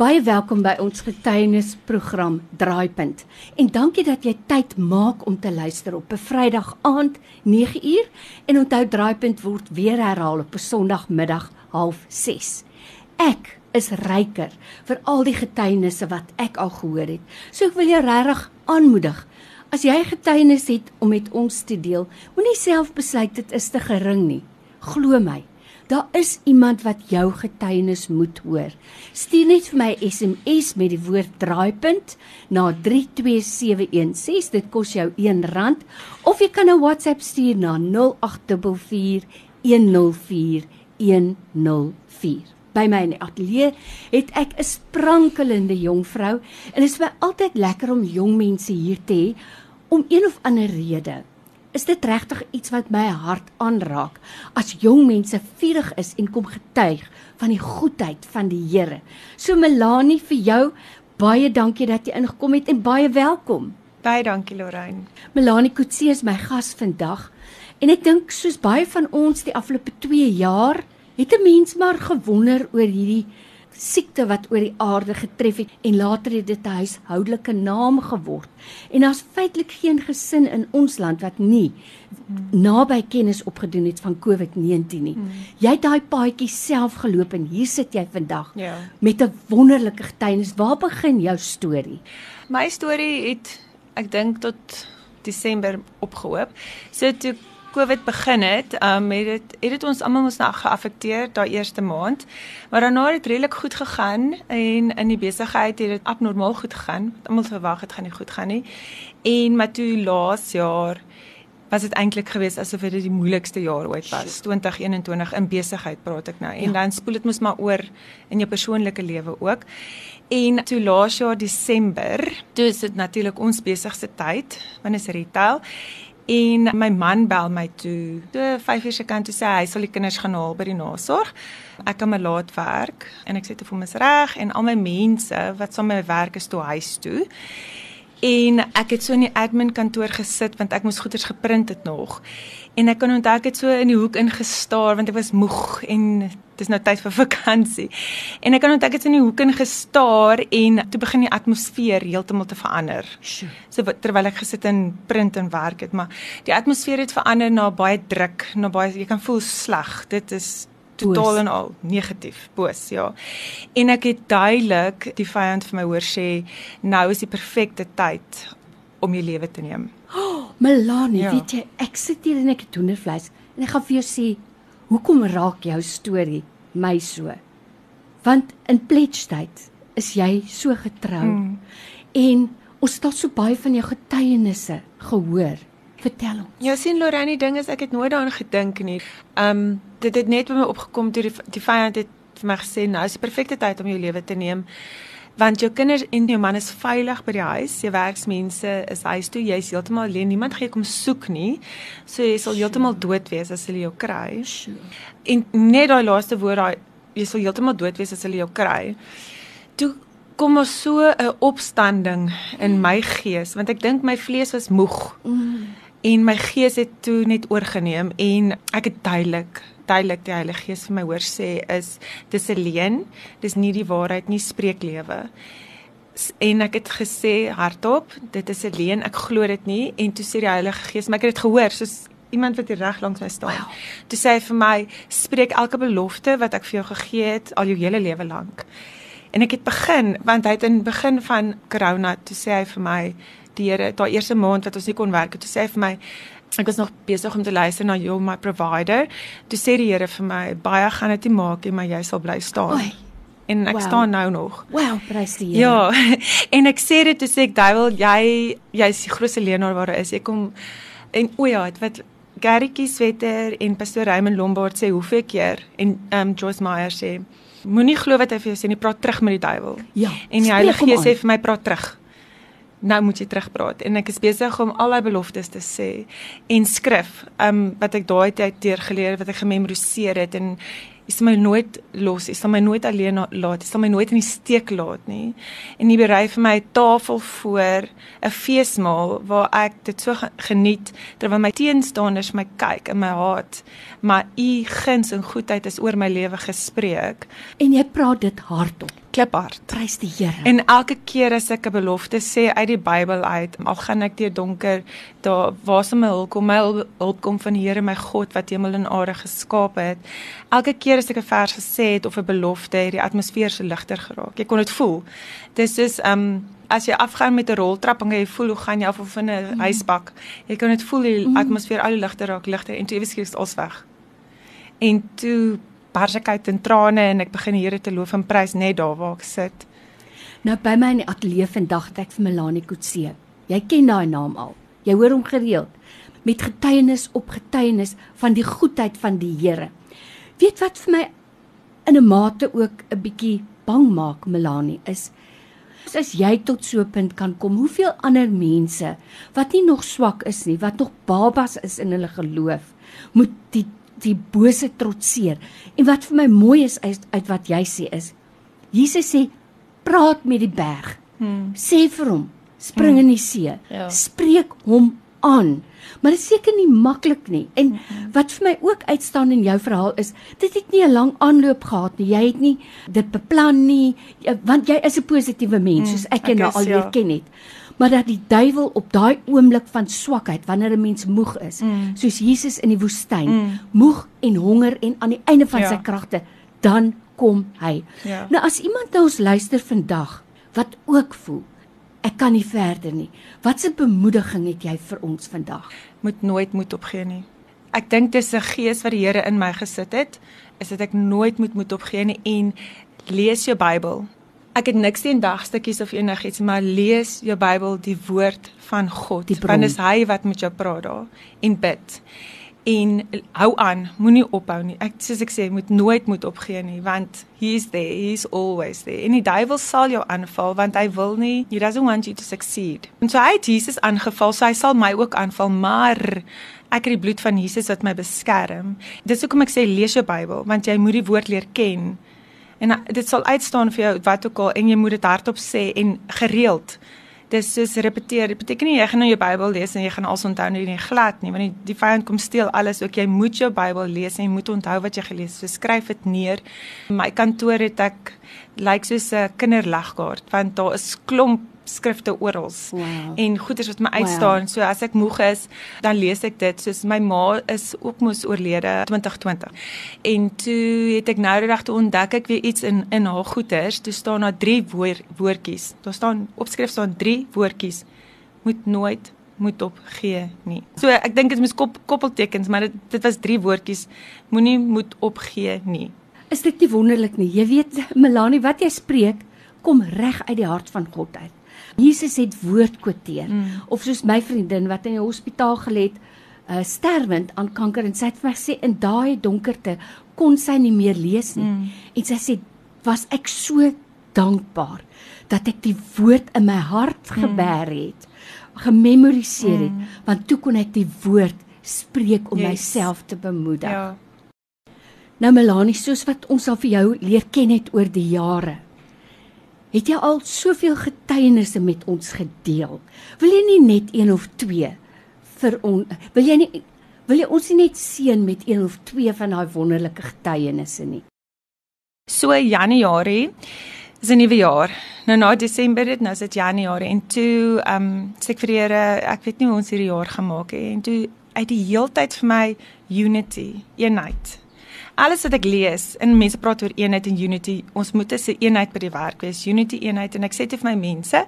Baie welkom by ons getuienisprogram Draaipunt. En dankie dat jy tyd maak om te luister op 'n Vrydag aand 9uur en onthou Draaipunt word weer herhaal op 'n Sondagmiddag 06:30. Ek is ryker vir al die getuienisse wat ek al gehoor het. So ek wil jou regtig aanmoedig. As jy getuienis het om met ons te deel, moenie self besluit dit is te gering nie. Glo my, Daar is iemand wat jou getuienis moet hoor. Stuur net vir my SMS met die woord draaipunt na 32716. Dit kos jou R1 of jy kan 'n WhatsApp stuur na 0844104104. By my in die ateljee het ek 'n sprankelende jong vrou en dit is my altyd lekker om jong mense hier te hê om een of ander rede is dit regtig iets wat my hart aanraak as jong mense vurig is en kom getuig van die goedheid van die Here. So Melanie vir jou baie dankie dat jy ingekom het en baie welkom. Baie dankie Lorraine. Melanie Kutse is my gas vandag en ek dink soos baie van ons die afgelope 2 jaar het 'n mens maar gewonder oor hierdie siekte wat oor die aarde getref het en later het dit 'n huishoudelike naam geword. En daar's feitelik geen gesin in ons land wat nie naby kennis opgedoen het van COVID-19 nie. Hmm. Jy het daai paadjie self geloop en hier sit jy vandag ja. met 'n wonderlike getuienis. Waar begin jou storie? My storie het ek dink tot Desember opgehoop. So toe COVID begin het, um het dit het dit ons almal ons nou geaffekteer daai eerste maand. Maar daarna het dit redelik goed gegaan en in die besigheid het dit abnormaal goed gegaan. Almal verwag dit gaan nie goed gaan nie. En maar toe laas jaar was dit eintlik geweest asof dit die moeilikste jaar ooit was. 2021 in besigheid praat ek nou. En ja. dan spoel dit mos maar oor in jou persoonlike lewe ook. En toe laas jaar Desember, toe is dit natuurlik ons besigste tyd, wanneer is retail en my man bel my toe. Toe 5 uur se kant toe sê hy sal die kinders gaan haal by die nasorg. Ek kan maar laat werk en ek sê te vir my is reg en al my mense wat saam met my werk is toe huis toe. En ek het so in die admin kantoor gesit want ek moes goeders geprint het nog. En ek kon onthou ek het so in die hoek ingestaar want ek was moeg en dis nou tyd vir vakansie. En ek kan onthou ek het in die hoek ingestaar en toe begin die atmosfeer heeltemal te verander. So terwyl ek gesit en print en werk het, maar die atmosfeer het verander na baie druk, na baie jy kan voel sleg. Dit is totaal en al negatief, boos, ja. En ek het duidelik die vyand vir my hoor sê, nou is die perfekte tyd om jou lewe te neem. Oh, Melanie, ja. weet jy, ek sit hier en ek het hoendervleis en ek gaan vir jou sê, hoekom raak jou storie my so? Want in pledgetyd is jy so getrou. Mm. En ons het so baie van jou getuienisse gehoor. Vertel ons. Ja, sien Lorraine, ding is ek het nooit daaraan gedink nie. Um dit het net by my opgekom toe die die vyand het vir my gesê nou is die perfekte tyd om jou lewe te neem. Want jou kinders en jou man is veilig by die huis. Jou werksmense is huis toe. Jy's heeltemal alleen. Niemand gaan jou kom soek nie. So jy sal heeltemal dood wees as hulle jou kry. En net daai laaste woord daai jy sal heeltemal dood wees as hulle jou kry. Toe kom ons so 'n opstanding in my gees want ek dink my vlees was moeg. Mm en my gees het toe net oorgeneem en ek het duidelik duidelik die Heilige Gees vir my hoor sê is dis alleen dis nie die waarheid nie spreek lewe en ek het gesê hardop dit is alleen ek glo dit nie en toe sê die Heilige Gees maar ek het dit gehoor soos iemand wat hier reg langs my staan. Wow. toe sê hy vir my spreek elke belofte wat ek vir jou gegee het al jou hele lewe lank. En ek het begin want hy het in begin van corona toe sê hy vir my die Here daai eerste maand wat ons nie kon werk het, toe sê hy vir my ek was nog besig om te luister na jou my provider. Toe sê die Here vir my baie gaan dit nie maak nie, maar jy sal bly staan. Oei. En ek wow. staan nou nog. Wow, prys die Here. Ja. En ek sê dit toe sê ek duiwel jy jy's die grootste leenaar waar daar is. Ek kom en o ja, wat Garrietjie Swetter en Pastor Raymond Lombard sê hoeveel keer en um Joyce Meyer sê moenie glo wat hy vir jou sê nie, praat terug met die duiwel. Ja. En die Heilige Gees sê vir my praat terug nou moet jy terugpraat. En ek is besig om al daai beloftes te sê en skrif um wat ek daai tyd deur geleer wat ek gememoriseer het en jy sal my nooit los jy sal my nooit alleen laat jy sal my nooit in die steek laat nie en jy berei vir my 'n tafel voor 'n feesmaal waar ek dit so geniet terwyl my teenstanders my kyk in my hart maar u guns en goedheid is oor my lewe gespreek en jy praat dit hardop kliphard. Prys die Here. En elke keer as ek 'n belofte sê uit die Bybel uit, al gaan ek deur donker, daar waar se my hulp kom, my hulp kom van die Here my God wat hemel en aarde geskaap het. Elke keer 'n vers gesê het of 'n belofte, het die atmosfeer so ligter geraak. Jy kon dit voel. Dis soos um as jy afgaan met 'n roltrap en jy voel hoe gaan jy af of in 'n mm. huisbak. Jy kan dit voel die mm. atmosfeer al ligter raak, ligter en toe ewe skielik is alles weg. En toe bars ek uit in trane en ek begin die Here te loof en prys net daar waar ek sit. Nou by my in die ateljee vandag het ek vir Melanie Kutse. Jy ken daai naam al. Jy hoor hom gereeld met getuienis op getuienis van die goedheid van die Here. Weet wat vir my in 'n mate ook 'n bietjie bang maak Melanie is as jy tot so 'n punt kan kom, hoeveel ander mense wat nie nog swak is nie, wat nog babas is in hulle geloof, moet die die bose trotseer. En wat vir my mooi is uit, uit wat jy sê is Jesus sê praat met die berg. Hmm. Sê vir hom spring hmm. in die see. Ja. Spreek hom aan. Maar dit is seker nie maklik nie. En wat vir my ook uitstaan in jou verhaal is dit het nie 'n lang aanloop gehad nie. Jy het nie dit beplan nie want jy is 'n positiewe mens soos ek jou nou al leer ja. ken het maar dat die duiwel op daai oomblik van swakheid wanneer 'n mens moeg is, mm. soos Jesus in die woestyn, mm. moeg en honger en aan die einde van ja. sy kragte, dan kom hy. Ja. Nou as iemand na ons luister vandag wat ook voel ek kan nie verder nie. Watse bemoediging het jy vir ons vandag? Moet nooit moed opgee nie. Ek dink dis 'n gees wat die Here in my gesit het, is dat ek nooit moet moed opgee nie en lees jou Bybel. Ek het niks teen dagstukkies of enigiets, maar lees jou Bybel, die woord van God. Want dis hy wat met jou praat daar en bid. En hou aan, moenie ophou nie. Ek soos ek sê, moet nooit moet opgee nie, want he is there, he is always there. En die duiwel sal jou aanval want hy wil nie, he doesn't want you to succeed. En so hy het Jesus aangeval, so hy sal my ook aanval, maar ek het die bloed van Jesus wat my beskerm. Dis hoekom ek sê lees jou Bybel, want jy moet die woord leer ken en dit sal uitstaan vir jou wat ook al en jy moet dit hardop sê en gereeld dis soos repeteer dit beteken nie jy gaan nou jou Bybel lees en jy gaan alles onthou nie, nie glad nie want die, die vyand kom steel alles ook jy moet jou Bybel lees en jy moet onthou wat jy gelees het. So skryf dit neer. My kantoor het ek lyk like soos 'n kinderlegkaart want daar is klomp skrifte oral wow. en goeders wat my uitstaan. Wow. So as ek moeg is, dan lees ek dit. Soos my ma is ook mos oorlede 2020. En toe het ek nou reg te ontdek ek weer iets in in haar goeders. Toe staan daar drie woor, woordjies. Daar staan opskrif staan drie woordjies. Moet nooit moet opgee nie. So ek dink dit is kop, koppeltekens, maar dit dit was drie woordjies. Moenie moet opgee nie. Is dit nie wonderlik nie? Jy weet Melanie, wat jy spreek kom reg uit die hart van God uit. Jesus het woord kwoteer. Mm. Of soos my vriendin wat in die hospitaal gelê het, uh, sterwend aan kanker en sy het vir my gesê in daai donkerte kon sy nie meer lees nie. Mm. En sy sê was ek so dankbaar dat ek die woord in my hart mm. gebeer het, gememoriseer het, mm. want toe kon ek die woord spreek om yes. myself te bemoedig. Ja. Nou Melanie, soos wat ons al vir jou leer ken het oor die jare, het jy al soveel getuienisse met ons gedeel. Wil jy nie net een of twee vir on wil jy nie wil jy ons nie net seën met een of twee van daai wonderlike getuienisse nie. So Januarie is 'n nuwe jaar. Nou na Desember dit nou is dit Januarie en toe ehm um, sê ek vir die Here, ek weet nie hoe ons hierdie jaar gemaak het en toe uit die heeltyd vir my unity, eenheid alles wat ek lees en mense praat oor eenheid en unity, ons moet 'n eenheid by die werk wees, unity eenheid en ek sê dit vir my mense,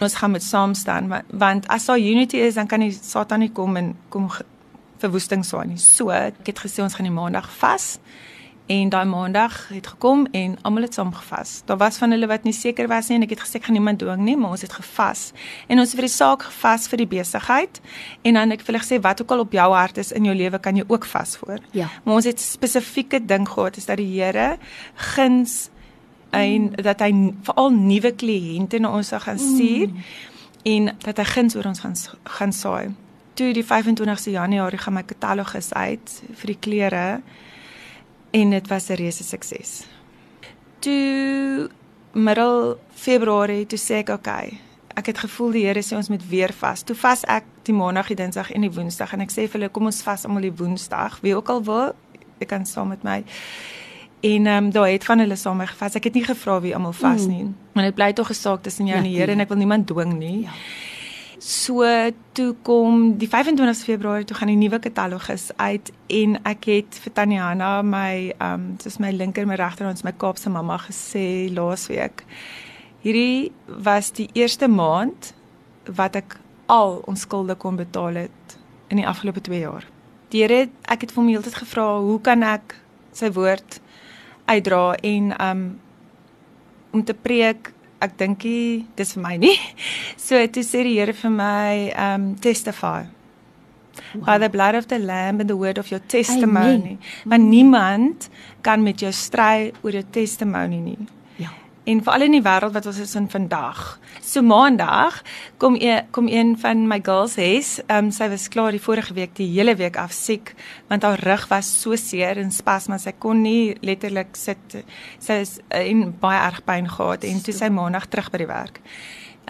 ons gaan met saam staan want as daar unity is, dan kan die Satan nie kom en kom verwoesting swaai nie. So, ek het gesê ons gaan die maandag vas. En daai maandag het gekom en almal het saamgevas. Daar was van hulle wat nie seker was nie en ek het gesê ek gaan niemand dwing nie, maar ons het gevas. En ons het vir die saak gevas vir die besigheid en dan ek wil ek sê wat ook al op jou hart is in jou lewe kan jy ook vas voor. Ja. Maar ons het spesifieke ding gehad is dat die Here guns en mm. dat hy veral nuwe kliënte na ons gaan stuur mm. en dat hy guns oor ons gaan gaan saai. Toe die 25ste Januarie gaan my katalogus uit vir die klere en dit was 'n reuse sukses. Toe middel Februarie toe sê ek oké. Okay, ek het gevoel die Here sê ons moet weer vas. Toe vas ek die Maandag, die Dinsdag en die Woensdag en ek sê vir hulle kom ons vas almal die Woensdag. Wie ook al wil, ek kan saam met my. En ehm um, daar het van hulle saam gevas. Ek het nie gevra wie almal vas Mm. nie. Maar dit bly tog 'n saak tussen jou en die Here en ek wil niemand dwing nie. Ja. So toe kom die 25 Februarie toe gaan die nuwe katalogus uit en ek het vir Tanyana my ehm um, soos my linker my regterhand my Kaapse mamma gesê laasweek. Hierdie was die eerste maand wat ek al ons skulde kon betaal het in die afgelope 2 jaar. Die Here, ek het vir hom heeltyd gevra, hoe kan ek sy woord uitdra en um om te preek, ek dink dis vir my nie. So toe sê die Here vir my um testify by the blood of the lamb and the word of your testimony. Want niemand kan met jou stry oor jou testimony nie. En veral in die wêreld wat ons is in vandag. So maandag kom e, kom een van my girls hes, ehm um, sy was klaar die vorige week die hele week af siek want haar rug was so seer en spasme sy kon nie letterlik sit. Sy is uh, en baie erg pyn gehad en toe sy maandag terug by die werk.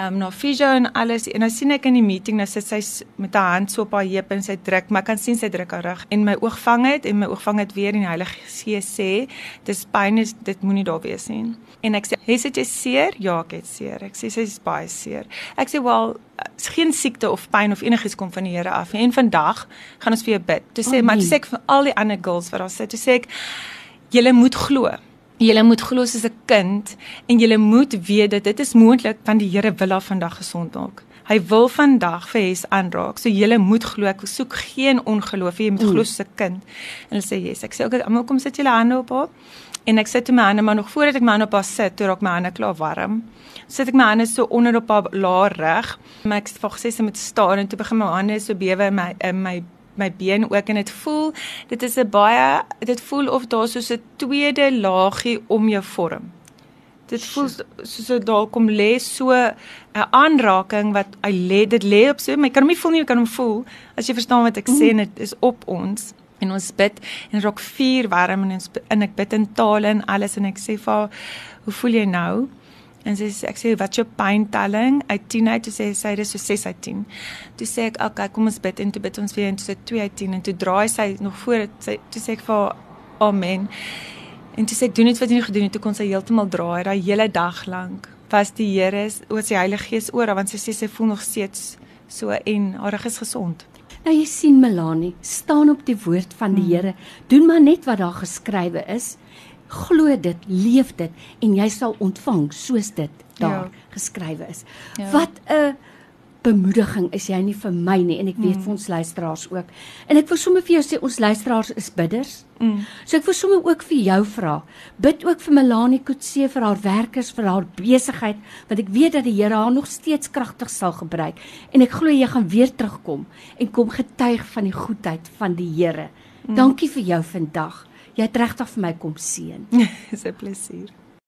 Um, na fisio en alles en nou sien ek in die meeting nou sit sy met haar hand so op haar heup en sy druk, maar ek kan sien sy druk haar rug en my oog vang dit en my oog vang dit weer en die Heilige Gees sê dis pyn is dit moenie daar wees nie. En ek sê, "Is dit jy seer?" Ja, ek het seer. Ek sê sy's baie seer. Ek sê, "Wel, geen siekte of pyn of enigiets kom van die Here af nie. En vandag gaan ons vir jou bid." Toe sê Oh, maar nee. toe sê ek vir al die ander girls wat daar sit, toe sê ek, "Julle moet glo." Julle moet glo soos 'n kind en julle moet weet dat dit is moontlik want die Here wil haar vandag gesond maak. Hy wil vandag vir Hes aanraak. So julle moet glo. Ek soek geen ongeloof. Jy moet glo soos 'n kind. En hulle sê yes. Ek sê okay, almal kom sit julle hande op haar. En ek sit toe my hande maar nog voordat ek my hande op haar sit, toe raak my hande klaar warm. Sit ek my hande so onder op haar laar rug. Maar ek het gesê sy moet staan en toe begin my hande so bewe in my in my my been ook en dit voel dit is 'n baie dit voel of daar soos 'n tweede laagie om jou vorm. Dit voel so- soos so daar kom lê so 'n aanraking wat hy lê dit lê op so, jy kan hom nie voel nie, jy kan hom voel as jy verstaan wat ek sê en dit is op ons en ons bid en raak vuur warm en ons en ek bid in tale en alles en ek sê vir haar hoe voel jy nou? En sy sê ek sê wat jou pyntelling uit 10 uit toe sê sy dis so 6 uit 10. Toe sê ek okay, kom ons bid en toe bid ons weer en toe sê 2 uit 10 en toe draai sy nog voor dit sy toe sê ek vir haar amen. En toe sê ek doen iets wat jy gedoen het toe kon sy heeltemal draai daai hele dag lank. Was die Here oor sy Heilige Gees oor haar, want sy sê sy voel nog steeds so en haar rug is gesond. Nou jy sien Melanie, staan op die woord van die Here. Doen maar net wat daar geskrywe is. Glo dit, leef dit en jy sal ontvang soos dit daar Ja. geskrywe is. Ja. Wat 'n bemoediging is jy nie vir my nie en ek weet Mm. vir ons luisteraars ook. En ek wil sommer vir jou sê ons luisteraars is bidders. Mm. So ek wil sommer ook vir jou vra. Bid ook vir Melanie Kutse vir haar werkers, vir haar besigheid, want ek weet dat die Here haar nog steeds kragtig sal gebruik en ek glo jy gaan weer terugkom en kom getuig van die goedheid van die Here. Dankie vir jou vandag. Jy het regtig vir my kom seën. Dis 'n plesier.